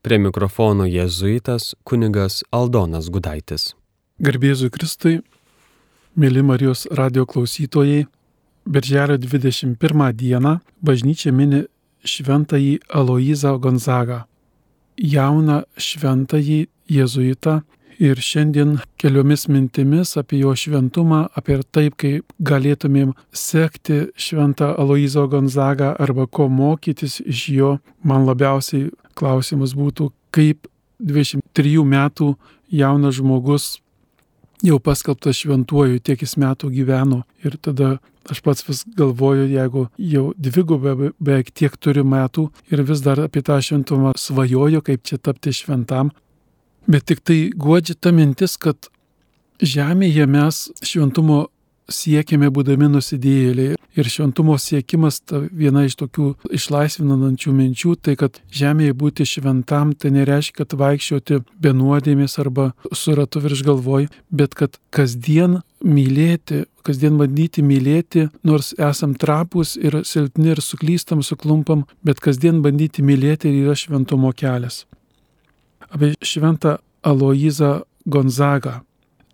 Prie mikrofono jėzuitas kunigas Aldonas Gudaitis. Garbėzui Kristui, mėly Marijos radio klausytojai, Birželio 21 dieną bažnyčia mini šventąjį Aloizą Gonzagą, jauną šventąjį jėzuitą ir šiandien keliomis mintimis apie jo šventumą, apie taip, kaip galėtumėm sekti šventą Aloizo Gonzagą arba ko mokytis iš jo, man labiausiai klausimas būtų, kaip 23 metų jaunas žmogus jau paskelbtas šventuoju, tiek jis metų gyveno. Ir tada aš pats vis galvoju, jeigu jau dvigubą beveik tiek turi metų ir vis dar apie tą šventumą svajoju, kaip čia tapti šventam, Bet tik tai godžia ta mintis, kad žemėje mes šventumo siekiame būdami nusidėjėliai. Ir šventumo siekimas, ta viena iš tokių išlaisvinančių minčių, tai kad žemėje būti šventam, tai nereiškia, kad vaikščioti be nuodėmės arba su ratu virš galvoj, bet kad kasdien mylėti, kasdien bandyti mylėti, nors esam trapus ir silpni ir suklystam, suklumpam, bet kasdien bandyti mylėti yra šventumo kelias apie šventą Aloizą Gonzagą.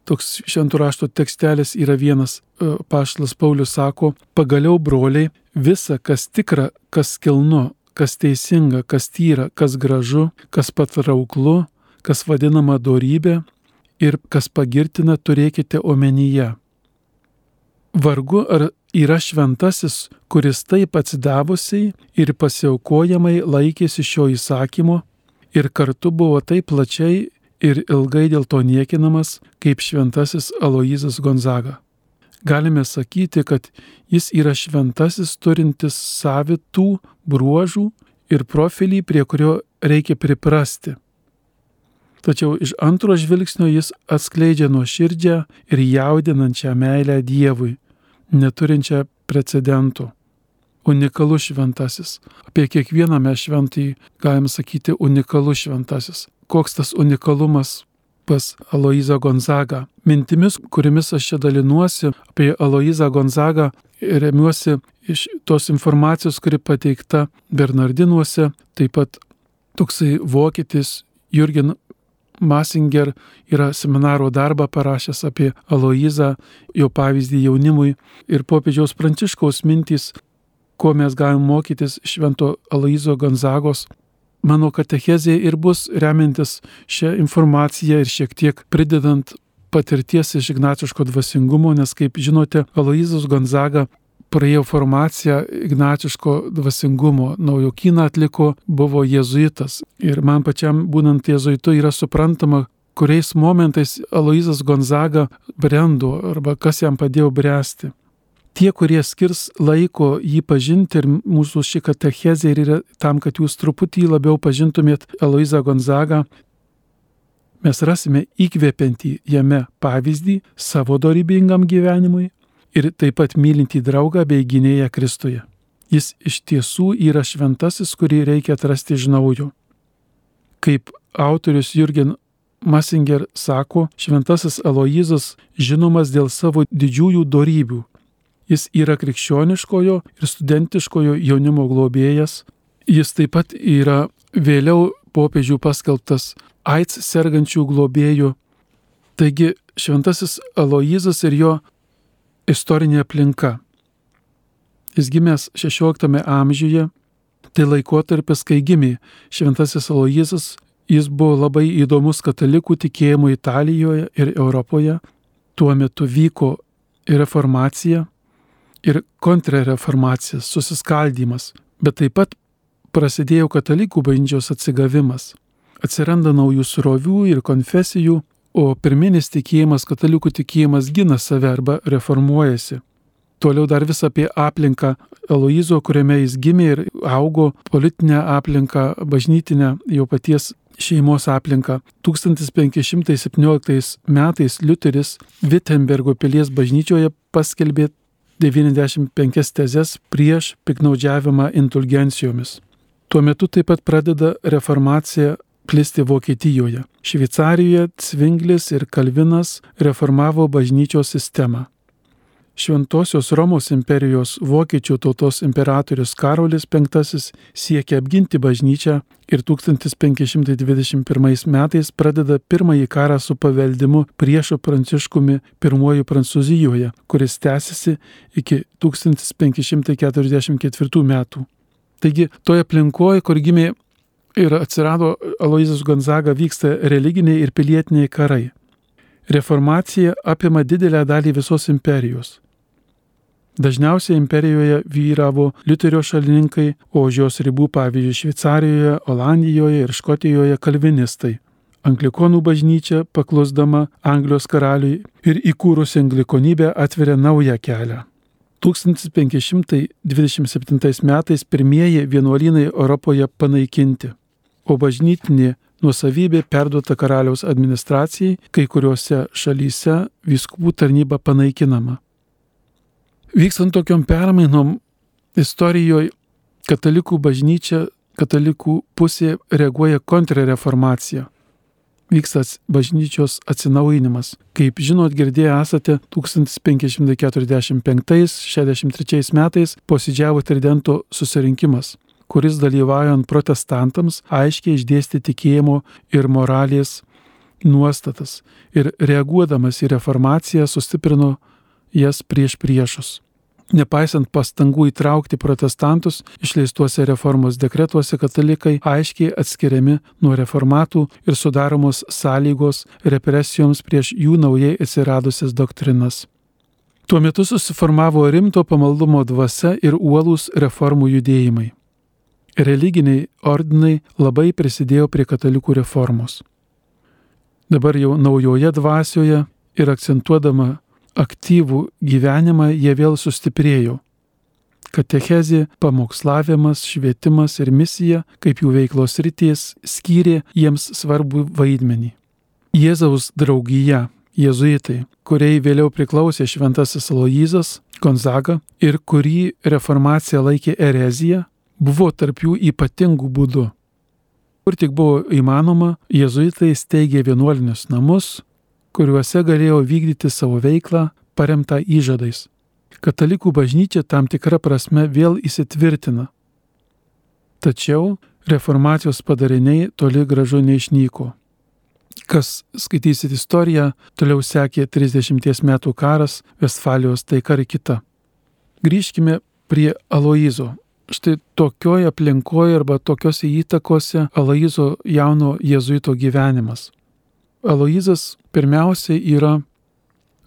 Toks šventų rašto tekstelis yra vienas. E, Paštas Paulius sako, pagaliau broliai, visa, kas tikra, kas kilnu, kas teisinga, kas tyra, kas gražu, kas patrauklu, kas vadinama dorybė ir kas pagirtina, turėkite omenyje. Vargu ar yra šventasis, kuris taip atsidavusiai ir pasiaukojamai laikėsi šio įsakymo ir kartu buvo taip plačiai ir ilgai dėl to niekinamas kaip šventasis Aloizas Gonzaga. Galime sakyti, kad jis yra šventasis turintis savitų bruožų ir profilį, prie kurio reikia priprasti. Tačiau iš antro žvilgsnio jis atskleidžia nuoširdžią ir jaudinančią meilę Dievui, neturinčią precedentų unikalus šventasis. Apie kiekvieną mes šventąjį galim sakyti unikalus šventasis. Koks tas unikalumas pas Aloizą Gonzagą. Mintimis, kuriamis aš čia dalinuosi apie Aloizą Gonzagą, remiuosi iš tos informacijos, kuri pateikta Bernardinuose, taip pat toksai vokietis Jurgen Masinger yra seminaro darbą parašęs apie Aloizą, jo pavyzdį jaunimui ir popiežiaus Pranciškaus mintys ko mes galim mokytis švento Alaizo Gonzagos. Mano katechezė ir bus remiantis šią informaciją ir šiek tiek pridedant patirties iš ignaciško dvasingumo, nes kaip žinote, Aloizas Gonzaga praėjo formaciją ignaciško dvasingumo, naujokyną atliko, buvo jėzuitas. Ir man pačiam būnant jėzuitu yra suprantama, kuriais momentais Aloizas Gonzaga brendo arba kas jam padėjo bręsti tie, kurie skirs laiko jį pažinti ir mūsų ši katechezė yra tam, kad jūs truputį labiau pažintumėt Eloizą Gonzagą, mes rasime įkvepiantį jame pavyzdį savo dorybingam gyvenimui ir taip pat mylintį draugą bei gynėją Kristuje. Jis iš tiesų yra šventasis, kurį reikia atrasti iš naujo. Kaip autorius Jurgen Masinger sako, šventasis Aloizas žinomas dėl savo didžiųjų dorybių Jis yra krikščioniškojo ir studentiškojo jaunimo globėjas. Jis taip pat yra vėliau popiežių paskelbtas AIDS sergančių globėjų. Taigi šventasis Aloizas ir jo istorinė aplinka. Jis gimęs XVI amžiuje, tai laikotarpis, kai gimė šventasis Aloizas, jis buvo labai įdomus katalikų tikėjimų Italijoje ir Europoje. Tuo metu vyko reformacija ir kontrreformacija, susiskaldimas, bet taip pat prasidėjo katalikų bažnyčios atsigavimas. Atsiranda naujų srovių ir konfesijų, o pirminis tikėjimas, katalikų tikėjimas gina save arba reformuojasi. Toliau dar vis apie aplinką Eloizo, kuriame jis gimė ir augo, politinę aplinką, bažnytinę jo paties šeimos aplinką. 1517 metais Liuteris Wittenbergo pilies bažnyčioje paskelbė 95 tezes prieš piknaudžiavimą indulgencijomis. Tuo metu taip pat pradeda reformacija plisti Vokietijoje. Šveicarijoje Cvinglis ir Kalvinas reformavo bažnyčios sistemą. Šventosios Romos imperijos vokiečių tautos imperatorius Karolis V siekia apginti bažnyčią ir 1521 metais pradeda pirmąjį karą su paveldimu priešu Pranciškumi I Prancūzijoje, kuris tęsiasi iki 1544 metų. Taigi, toje aplinkoje, kur gimė ir atsirado Aloizas Gonzaga, vyksta religiniai ir pilietiniai karai. Reformacija apima didelę dalį visos imperijos. Dažniausiai imperijoje vyravo Liuterio šalininkai, o už jos ribų, pavyzdžiui, Šveicarijoje, Olandijoje ir Škotijoje kalvinistai. Anglikonų bažnyčia, paklusdama Anglijos karaliui ir įkūrusi anglikonybę, atveria naują kelią. 1527 metais pirmieji vienuolynai Europoje panaikinti, o bažnytinė nuosavybė perduota karaliaus administracijai, kai kuriuose šalyse viskupų tarnyba panaikinama. Vykstant tokiom permainom istorijoje, katalikų bažnyčia, katalikų pusė reaguoja kontrreformacija. Vyksta bažnyčios atsinaujinimas. Kaip žinot, girdėję esate 1545-63 metais posėdžiavo Tridento susirinkimas, kuris dalyvaujant protestantams aiškiai išdėstė tikėjimo ir moralės nuostatas ir reaguodamas į reformaciją sustiprino jas prieš priešus. Nepaisant pastangų įtraukti protestantus, išleistuose reformos dekretuose katalikai aiškiai atskiriami nuo reformatų ir sudaromos sąlygos represijoms prieš jų naujai atsiradusias doktrinas. Tuo metu susiformavo rimto pamaldumo dvasia ir uolūs reformų judėjimai. Religiniai ordinai labai prisidėjo prie katalikų reformos. Dabar jau naujoje dvasioje ir akcentuodama aktyvų gyvenimą jie vėl sustiprėjo. Katechezė, pamokslavimas, švietimas ir misija, kaip jų veiklos ryties, skyrė jiems svarbų vaidmenį. Jėzaus draugija, jėzuitai, kuriai vėliau priklausė šventasis Aloizas, Gonzaga ir kurį reformacija laikė ereziją, buvo tarp jų ypatingų būdų. Kur tik buvo įmanoma, jėzuitai steigė vienuolinius namus, kuriuose galėjo vykdyti savo veiklą paremtą įžadais. Katalikų bažnyčia tam tikra prasme vėl įsitvirtina. Tačiau reformacijos padariniai toli gražu neišnyko. Kas skaitysit istoriją, toliau sekė 30 metų karas, Vestfalijos taika ir kita. Grįžkime prie Aloizo. Štai tokioje aplinkoje arba tokiuose įtakose Aloizo jauno jėzuito gyvenimas. Aloizas pirmiausia yra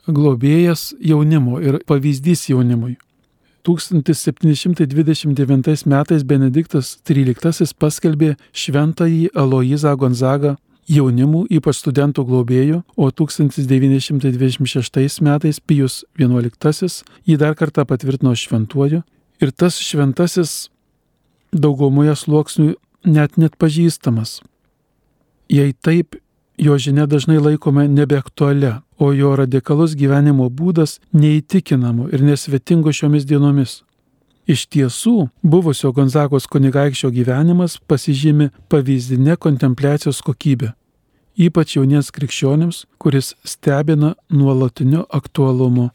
globėjas jaunimo ir pavyzdys jaunimui. 1729 metais Benediktas XIII paskelbė šventąjį Aloizą Gonzagą jaunimų, ypač studentų globėjų, o 1926 metais Pijus XI jį dar kartą patvirtino šventuoju ir tas šventasis daugumoje sluoksnių net net pažįstamas. Jei taip jo žinia dažnai laikoma nebeaktualia, o jo radikalus gyvenimo būdas neįtikinamu ir nesvetingu šiomis dienomis. Iš tiesų, buvusio Gonzagos kunigaikščio gyvenimas pasižymi pavyzdinė kontempliacijos kokybė, ypač jauniems krikščionims, kuris stebina nuolatiniu aktualumu.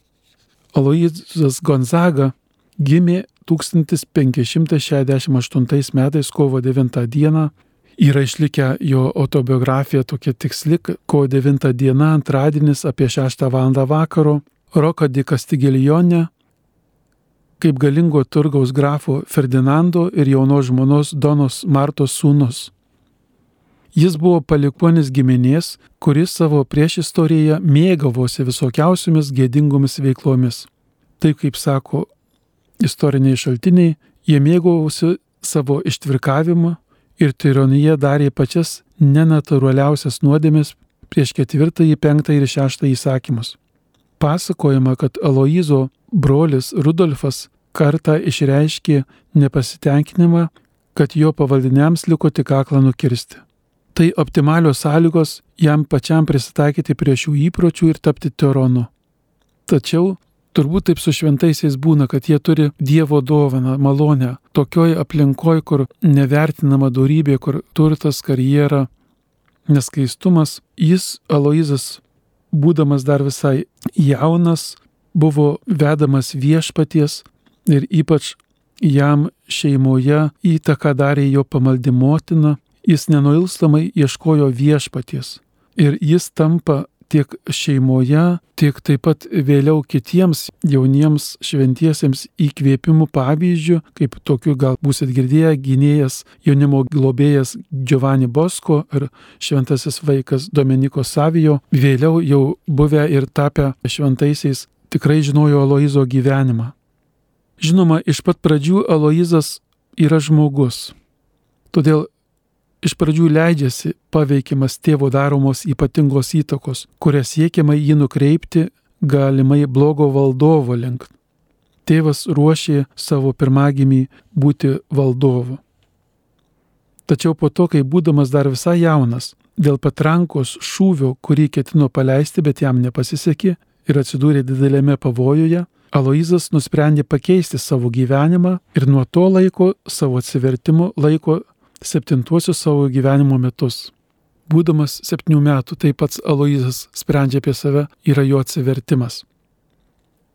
Aloizas Gonzaga gimė 1568 metais kovo 9 dieną Yra išlikę jo autobiografija tokia tiksli, kovo 9 diena, antradienis apie 6 val. vakaro, Roka di Castigelionė, kaip galingo turgaus grafo Ferdinando ir jaunos žmonos Donos Martos sūnus. Jis buvo palikonis giminės, kuris savo priešistorijoje mėgavosi visokiausiomis gėdingomis veiklomis. Taip kaip sako istoriniai šaltiniai, jie mėgavosi savo ištvirkavimu, ir tironija darė pačias nenatūraliausias nuodėmės prieš ketvirtąjį, penktąjį ir šeštąjį įsakymus. Pasakojama, kad Aloizo brolis Rudolfas kartą išreiškė nepasitenkinimą, kad jo pavaldiniams liko tik aklą nukirsti. Tai optimalios sąlygos jam pačiam prisitaikyti prie šių įpročių ir tapti teronu. Tačiau Turbūt taip su šventaisiais būna, kad jie turi Dievo dovaną, malonę, tokioj aplinkoj, kur nevertinama darybė, kur turtas, karjera, neskaistumas. Jis, Aloizas, būdamas dar visai jaunas, buvo vedamas viešpaties ir ypač jam šeimoje įtaką darė jo pamaldi motina, jis nenuilstamai ieškojo viešpaties. Ir jis tampa tiek šeimoje, tiek taip pat vėliau kitiems jauniems šventiesiems įkvėpimų pavyzdžių, kaip tokiu gal būsit girdėję gynėjas jaunimo globėjas Giovanni Bosko ar šventasis vaikas Dominiko Savijo, vėliau jau buvę ir tapę šventaisiais tikrai žinojo Aloizo gyvenimą. Žinoma, iš pat pradžių Aloizas yra žmogus. Todėl iš pradžių leidžiasi paveikiamas tėvo daromos ypatingos įtakos, kurias siekiama jį nukreipti galimai blogo valdovo link. Tėvas ruošė savo pirmagimį būti valdovu. Tačiau po to, kai būdamas dar visai jaunas, dėl patrankos šūvio, kurį ketino paleisti, bet jam nepasisekė ir atsidūrė didelėme pavojuje, Aloizas nusprendė pakeisti savo gyvenimą ir nuo to laiko savo atsivertimu laiko septintuosius savo gyvenimo metus. Būdamas septynių metų, tai pats Aloizas sprendžia apie save, yra jo atsivertimas.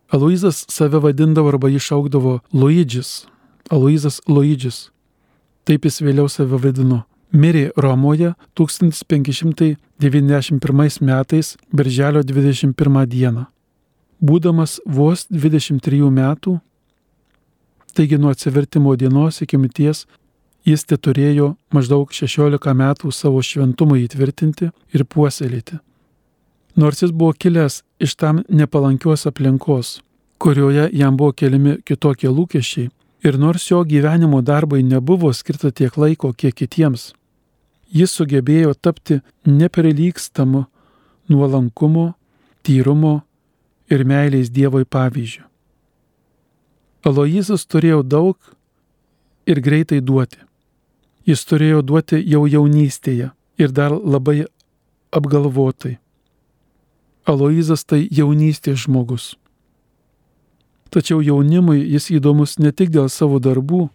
Aloizas save vadindavo arba išaugdavo Luidžis, Aloizas Luidžis. Taip jis vėliau save vadino. Mirė Romoje 1591 metais, birželio 21 dieną. Būdamas vos 23 metų, taigi nuo atsivertimo dienos iki mirties Jis te turėjo maždaug 16 metų savo šventumą įtvirtinti ir puoselėti. Nors jis buvo kilęs iš tam nepalankios aplinkos, kurioje jam buvo keliami kitokie lūkesčiai, ir nors jo gyvenimo darbai nebuvo skirta tiek laiko, kiek kitiems, jis sugebėjo tapti neprilykstamu nuolankumo, tyrumo ir meilės Dievui pavyzdžių. Aloizas turėjo daug ir greitai duoti jis turėjo duoti jau jaunystėje ir dar labai apgalvotai. Aloizas tai jaunystės žmogus. Tačiau jaunimui jis įdomus ne tik dėl savo darbų,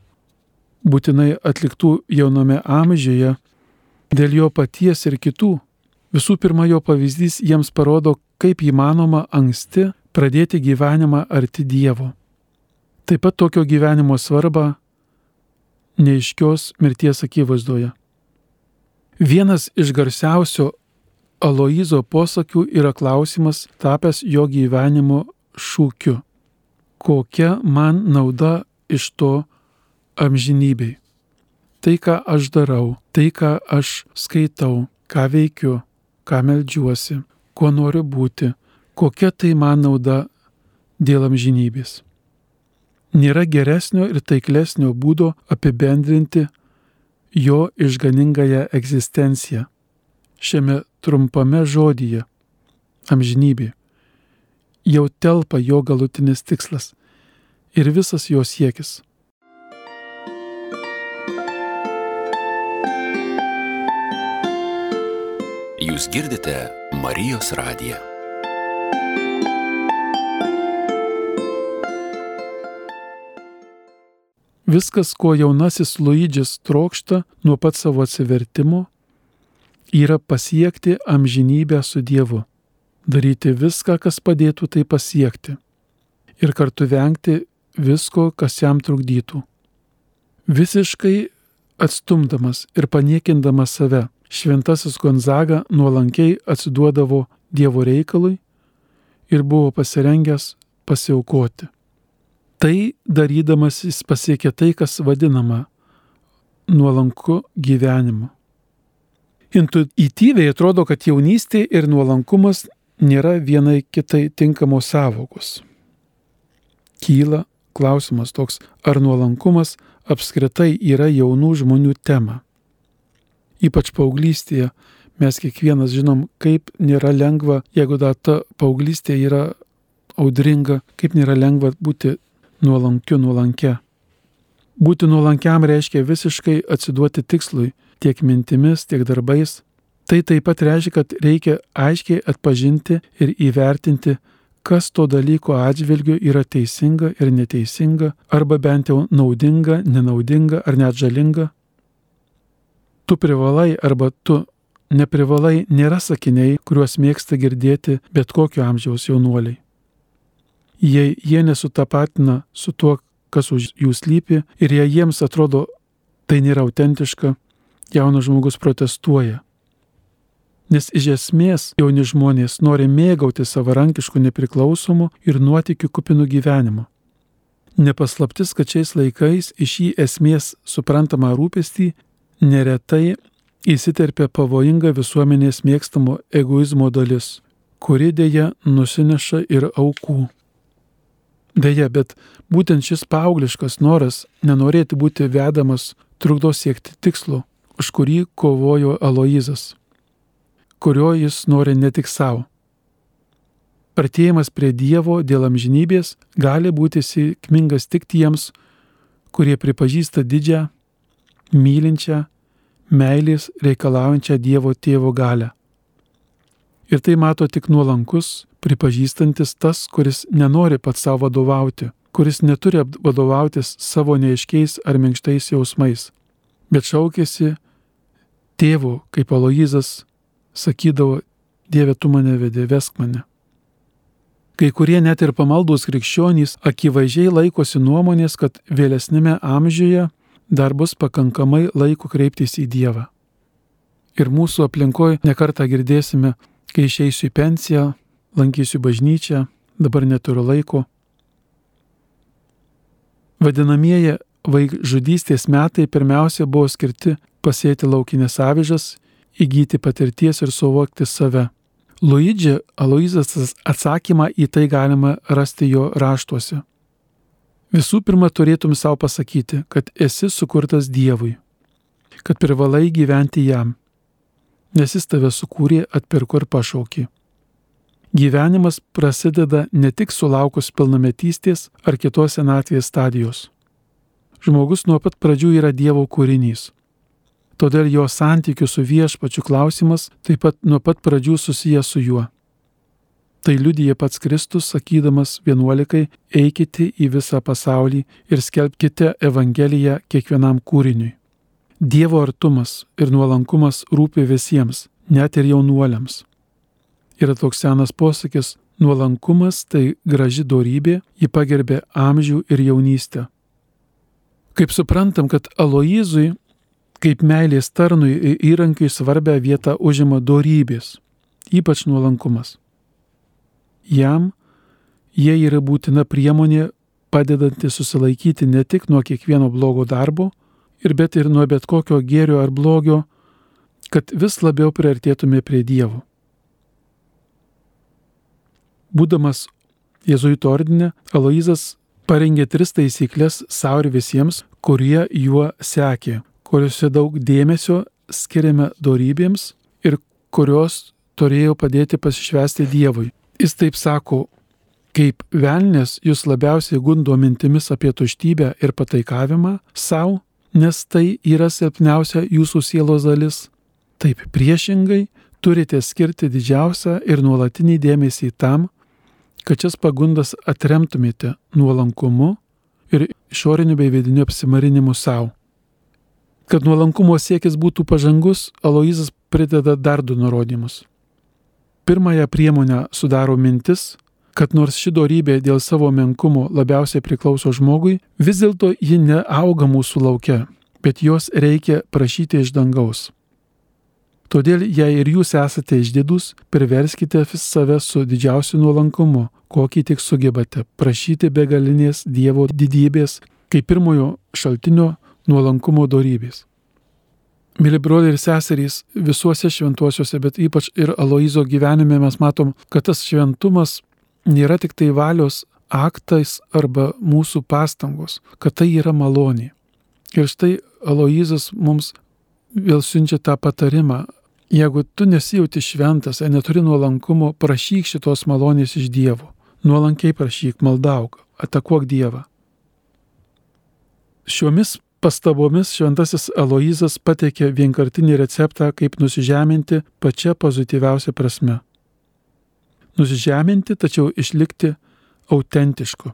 būtinai atliktų jauname amžiuje, dėl jo paties ir kitų. Visų pirma, jo pavyzdys jiems parodo, kaip įmanoma anksti pradėti gyvenimą arti Dievo. Taip pat tokio gyvenimo svarbą neiškios mirties akivaizdoje. Vienas iš garsiausių Aloizo posakių yra klausimas tapęs jo gyvenimo šūkiu. Kokia man nauda iš to amžinybei? Tai, ką aš darau, tai, ką aš skaitau, ką veikiu, ką melžiuosi, kuo noriu būti, kokia tai man nauda dėl amžinybės. Nėra geresnio ir taiklesnio būdo apibendrinti jo išganingąją egzistenciją šiame trumpame žodyje - amžinybė. Jau telpa jo galutinis tikslas ir visas jo siekis. Jūs girdite Marijos radiją. Viskas, ko jaunasis Luidžis trokšta nuo pat savo atsivertimo, yra pasiekti amžinybę su Dievu, daryti viską, kas padėtų tai pasiekti ir kartu vengti visko, kas jam trukdytų. Visiškai atstumdamas ir paniekindamas save, šventasis Gonzaga nuolankiai atsiduodavo Dievo reikalui ir buvo pasirengęs pasiaukoti. Tai darydamas jis pasiekė tai, kas vadinama nuolanku gyvenimu. Intuityviai atrodo, kad jaunystė ir nuolankumas nėra vienai kitai tinkamos savokos. Kyla klausimas toks, ar nuolankumas apskritai yra jaunų žmonių tema. Ypač paauglystėje mes kiekvienas žinom, kaip nėra lengva, jeigu dar ta paauglystė yra audringa, kaip nėra lengva būti nuolankiu nuolankia. Būti nuolankiam reiškia visiškai atsiduoti tikslui, tiek mintimis, tiek darbais. Tai taip pat reiškia, kad reikia aiškiai atpažinti ir įvertinti, kas to dalyko atžvilgiu yra teisinga ir neteisinga, arba bent jau naudinga, nenaudinga ar net žalinga. Tu privalai arba tu neprivalai nėra sakiniai, kuriuos mėgsta girdėti bet kokio amžiaus jaunuoliai. Jei jie nesutapatina su tuo, kas už jų slypi ir jei jiems atrodo tai nėra autentiška, jaunas žmogus protestuoja. Nes iš esmės jauni žmonės nori mėgauti savarankiškų nepriklausomų ir nuotikių kupinų gyvenimų. Nepaslaptis, kad šiais laikais iš jį esmės suprantamą rūpestį neretai įsiterpia pavojinga visuomenės mėgstamo egoizmo dalis, kuri dėja nusineša ir aukų. Deja, bet būtent šis paaugliškas noras nenorėti būti vedamas trukdo siekti tikslo, už kurį kovojo Aloizas, kurio jis nori ne tik savo. Artėjimas prie Dievo dėl amžinybės gali būti sėkmingas tik tiems, kurie pripažįsta didžią, mylinčią, meilės reikalaujančią Dievo tėvo galę. Ir tai mato tik nuolankus, pripažįstantis tas, kuris nenori pats savo vadovauti, kuris neturi vadovautis savo neaiškiais ar minkštais jausmais, bet šaukėsi tėvo, kaip Aloizas sakydavo, Dieve tu mane vedė, vesk mane. Kai kurie net ir pamaldus krikščionys akivaizdžiai laikosi nuomonės, kad vėlesnėme amžiuje dar bus pakankamai laiko kreiptis į Dievą. Ir mūsų aplinkoje nekartą girdėsime, kai išeisiu į pensiją, lankysiu bažnyčią, dabar neturiu laiko. Vadinamieji vaikžudystės metai pirmiausia buvo skirti pasėti laukinės avižas, įgyti patirties ir suvokti save. Luidži Aloizas atsakymą į tai galima rasti jo raštuose. Visų pirma, turėtum savo pasakyti, kad esi sukurtas Dievui, kad privalai gyventi jam, nes jis tave sukūrė, atpirko ir pašaukė. Gyvenimas prasideda ne tik sulaukus pilnametystės ar kitos senatvės stadijos. Žmogus nuo pat pradžių yra Dievo kūrinys. Todėl jo santykių su viešpačiu klausimas taip pat nuo pat pradžių susijęs su juo. Tai liudyje pats Kristus, sakydamas vienuolikai, eikite į visą pasaulį ir skelbkite Evangeliją kiekvienam kūriniui. Dievo artumas ir nuolankumas rūpi visiems, net ir jaunuoliams. Yra toks senas posakis - nuolankumas tai graži dorybė, ji pagerbė amžių ir jaunystę. Kaip suprantam, kad Aloizui, kaip meilės tarnui įrankiui svarbę vietą užima dorybės, ypač nuolankumas. Jam jie yra būtina priemonė padedanti susilaikyti ne tik nuo kiekvieno blogo darbo, ir bet ir nuo bet kokio gėrio ar blogio, kad vis labiau priartėtume prie Dievo. Būdamas Jėzuito ordinė, Aloizas parengė tris taisyklės savo ir visiems, kurie juo sekė, kuriuose daug dėmesio skiriame dorybėms ir kurios turėjo padėti pasišvesti Dievui. Jis taip sako, kaip velnės jūs labiausiai gundo mintimis apie tuštybę ir pataikavimą savo, nes tai yra silpniausia jūsų sielos dalis. Taip priešingai turite skirti didžiausią ir nuolatinį dėmesį tam, kad šias pagundas atremtumėte nuolankumu ir išoriniu bei vidiniu apsimarinimu savo. Kad nuolankumo siekis būtų pažangus, Aloizas prideda dar du nurodymus. Pirmąją priemonę sudaro mintis, kad nors ši darybė dėl savo menkumo labiausiai priklauso žmogui, vis dėlto ji neauga mūsų laukia, bet jos reikia prašyti iš dangaus. Todėl, jei ir jūs esate išdidus, priverskite save su didžiausiu nuolankumu, kokį tik sugebate, prašyti begalinės Dievo didybės, kaip pirmojo šaltinio nuolankumo darybės. Mili broliai ir seserys, visuose šventuosiuose, bet ypač ir Aloizo gyvenime mes matom, kad tas šventumas nėra tik tai valios aktais arba mūsų pastangos, kad tai yra malonė. Ir štai Aloizas mums vėl siunčia tą patarimą Jeigu tu nesijauti šventas, ar neturi nuolankumo, prašyk šitos malonės iš Dievo. Nuolankiai prašyk, maldauk, atakuok Dievą. Šiomis pastabomis šventasis Aloizas pateikė vienkartinį receptą, kaip nusižeminti pačia pozityviausia prasme. Nusižeminti, tačiau išlikti autentišku.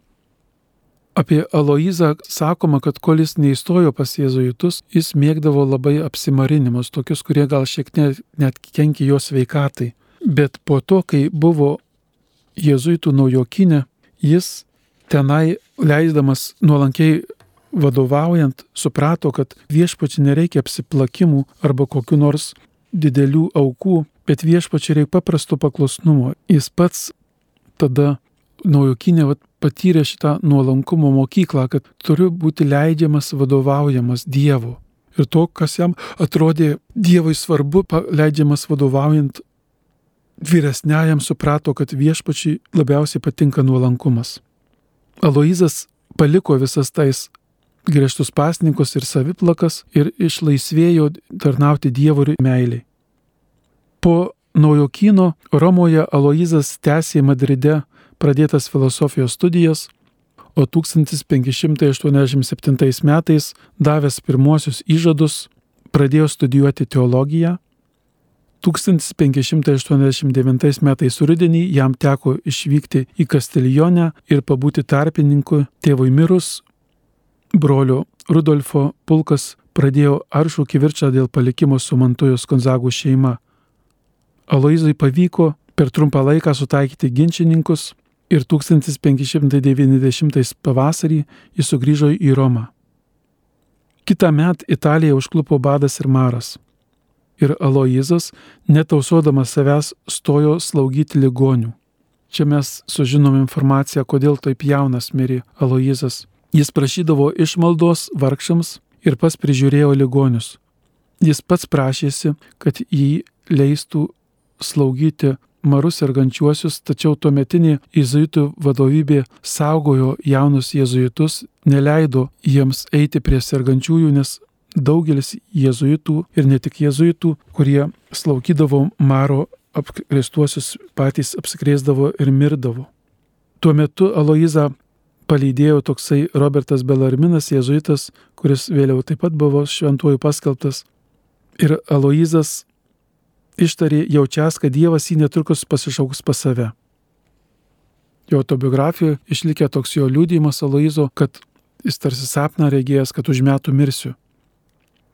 Apie Aloizą sakoma, kad kol jis neįstojo pas jėzuitus, jis mėgdavo labai apsimarinimus, tokius, kurie gal šiek tiek net kenkia jo sveikatai. Bet po to, kai buvo jėzuitų naujokinė, jis tenai leisdamas nuolankiai vadovaujant suprato, kad viešpačiai nereikia apsiplakimų arba kokiu nors didelių aukų, bet viešpačiai reikia paprasto paklusnumo. Jis pats tada naujokinė patyrė šitą nuolankumo mokyklą, kad turiu būti leidžiamas vadovaujamas Dievu. Ir to, kas jam atrodė Dievui svarbu, leidžiamas vadovaujant vyresniajam, suprato, kad viešpačiai labiausiai patinka nuolankumas. Aloizas paliko visas tais griežtus pasninkus ir saviplakas ir išlaisvėjo tarnauti Dievui meiliai. Po naujokino Romoje Aloizas tęsė Madride pradėtas filosofijos studijas, o 1587 metais davęs pirmuosius įžadus pradėjo studijuoti teologiją. 1589 metais rudenį jam teko išvykti į Kastiljonę ir pabūti tarpininku tėvui mirus. Brolio Rudolfo pulkas pradėjo aršų kivirčą dėl palikimo su Mantojos Konzagų šeima. Aloizai pavyko per trumpą laiką sutaikyti ginčininkus ir 1590 pavasarį jis sugrįžo į Romą. Kita met Italiją užklupo badas ir maras. Ir Aloizas, netausodamas savęs, stojo slaugyti ligonių. Čia mes sužinom informaciją, kodėl taip jaunas mirė Aloizas. Jis prašydavo išmaldos vargšams ir pas prižiūrėjo ligonius. Jis pats prašėsi, kad jį leistų slaugyti marus sergančiuosius, tačiau tuometinė jėzuitų vadovybė saugojo jaunus jėzuitus, neleido jiems eiti prie sergančiųjų, nes daugelis jėzuitų ir ne tik jėzuitų, kurie slaukydavo maro apkrėstuosius, patys apsikrėsdavo ir mirdavo. Tuo metu Aloiza palydėjo toksai Robertas Belarminas, jėzuitas, kuris vėliau taip pat buvo šventuoju paskelbtas. Ir Aloizas ištarė jaučias, kad Dievas jį netrukus pasišauks pas save. Jo autobiografijoje išlikė toks jo liūdėjimas Aloizo, kad jis tarsi sapną regėjęs, kad už metų mirsiu.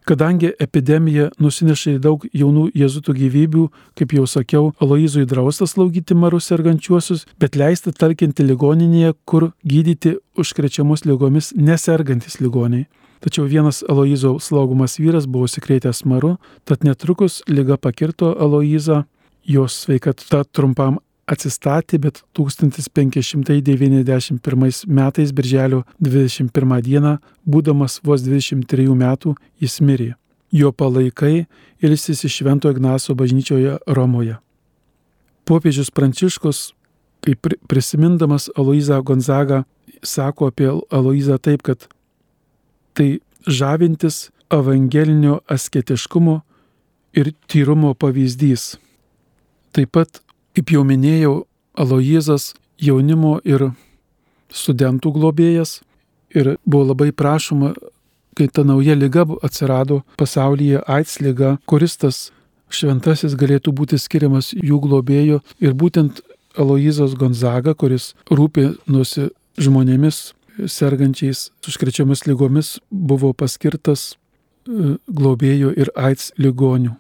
Kadangi epidemija nusinešė daug jaunų jezutų gyvybių, kaip jau sakiau, Aloizui draustas slaugyti marus sergančiuosius, bet leisti talkinti ligoninėje, kur gydyti užkrečiamus lygomis nesergantis ligoniai. Tačiau vienas Aloizo slaugomas vyras buvo sikrėtęs maru, tad netrukus lyga pakirto Aloizą, jos sveikata trumpam atsistatė, bet 1591 metais, birželio 21 dieną, būdamas vos 23 metų, jis mirė. Jo palaikai ilsis iš Švento Ignaso bažnyčioje Romoje. Popiežius Pranciškus, kaip prisimindamas Aloizą Gonzagą, sako apie Aloizą taip, kad tai žavintis evangelinio asketiškumo ir tyrumo pavyzdys. Taip pat, kaip jau minėjau, Aloizas jaunimo ir studentų globėjas ir buvo labai prašoma, kai ta nauja lyga atsirado pasaulyje, AIDS lyga, kuris tas šventasis galėtų būti skiriamas jų globėjo ir būtent Aloizas Gonzaga, kuris rūpinosi žmonėmis sergančiais užkrečiamis lygomis buvo paskirtas e, globėjų ir AIDS ligonių.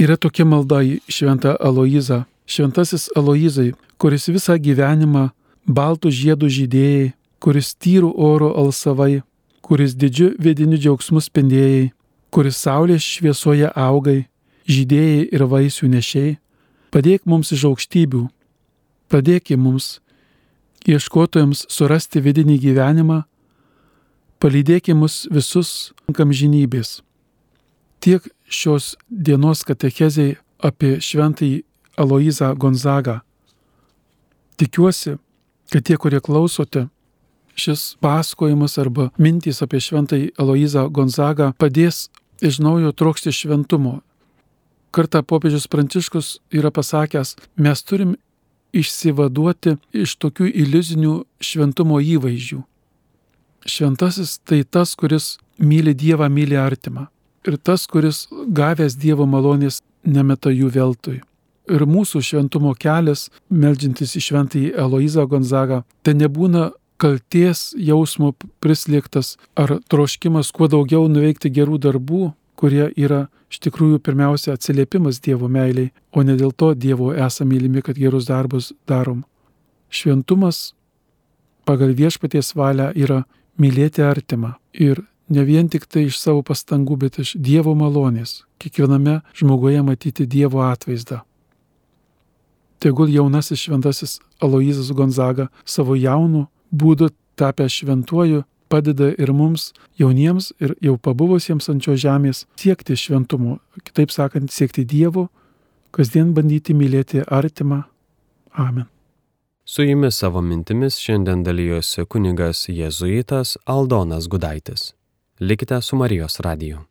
Yra tokia malda į šventą Aloizą. Šventasis Aloizai, kuris visą gyvenimą baltų žiedų žydėjai, kuris tyrų oro alsavai, kuris didžiu vidiniu džiaugsmu spindėjai, kuris saulės šviesoje augai, žydėjai ir vaisių nešiai, padėk mums iš aukštybių, padėk mums ieškotojams surasti vidinį gyvenimą, palydėkime mus visus kamžinybės. Tiek šios dienos katechezei apie šventąjį Aloizą Gonzagą. Tikiuosi, kad tie, kurie klausote, šis pasakojimas arba mintys apie šventąjį Aloizą Gonzagą padės iš naujo trokšti šventumo. Kartą popiežius Pranciškus yra pasakęs, mes turim išsivaduoti iš tokių iliuzinių šventumo įvaizdžių. Šventasis tai tas, kuris myli Dievą, myli artimą. Ir tas, kuris gavęs Dievo malonės nemeta jų veltui. Ir mūsų šventumo kelias, melžintis į šventąjį Eloizą Gonzagą, tai nebūna kalties jausmo prislėgtas ar troškimas kuo daugiau nuveikti gerų darbų, kurie yra iš tikrųjų pirmiausia atsiliepimas Dievo meiliai, o ne dėl to Dievo esame mylimi, kad gerus darbus darom. Šventumas pagal viešpaties valią yra mylėti artimą ir ne vien tik tai iš savo pastangų, bet iš Dievo malonės, kiekviename žmoguje matyti Dievo atvaizdą. Tegul jaunasis šventasis Aloizas Gonzaga savo jaunų būdų tapę šventuoju padeda ir mums, jauniems ir jau pabuvusiems ant šio žemės, siekti šventumo, kitaip sakant, siekti Dievo, kasdien bandyti mylėti artimą. Amen. Su jumis savo mintimis šiandien dalyjosi kunigas jėzuitas Aldonas Gudaitis. Likite su Marijos radiju.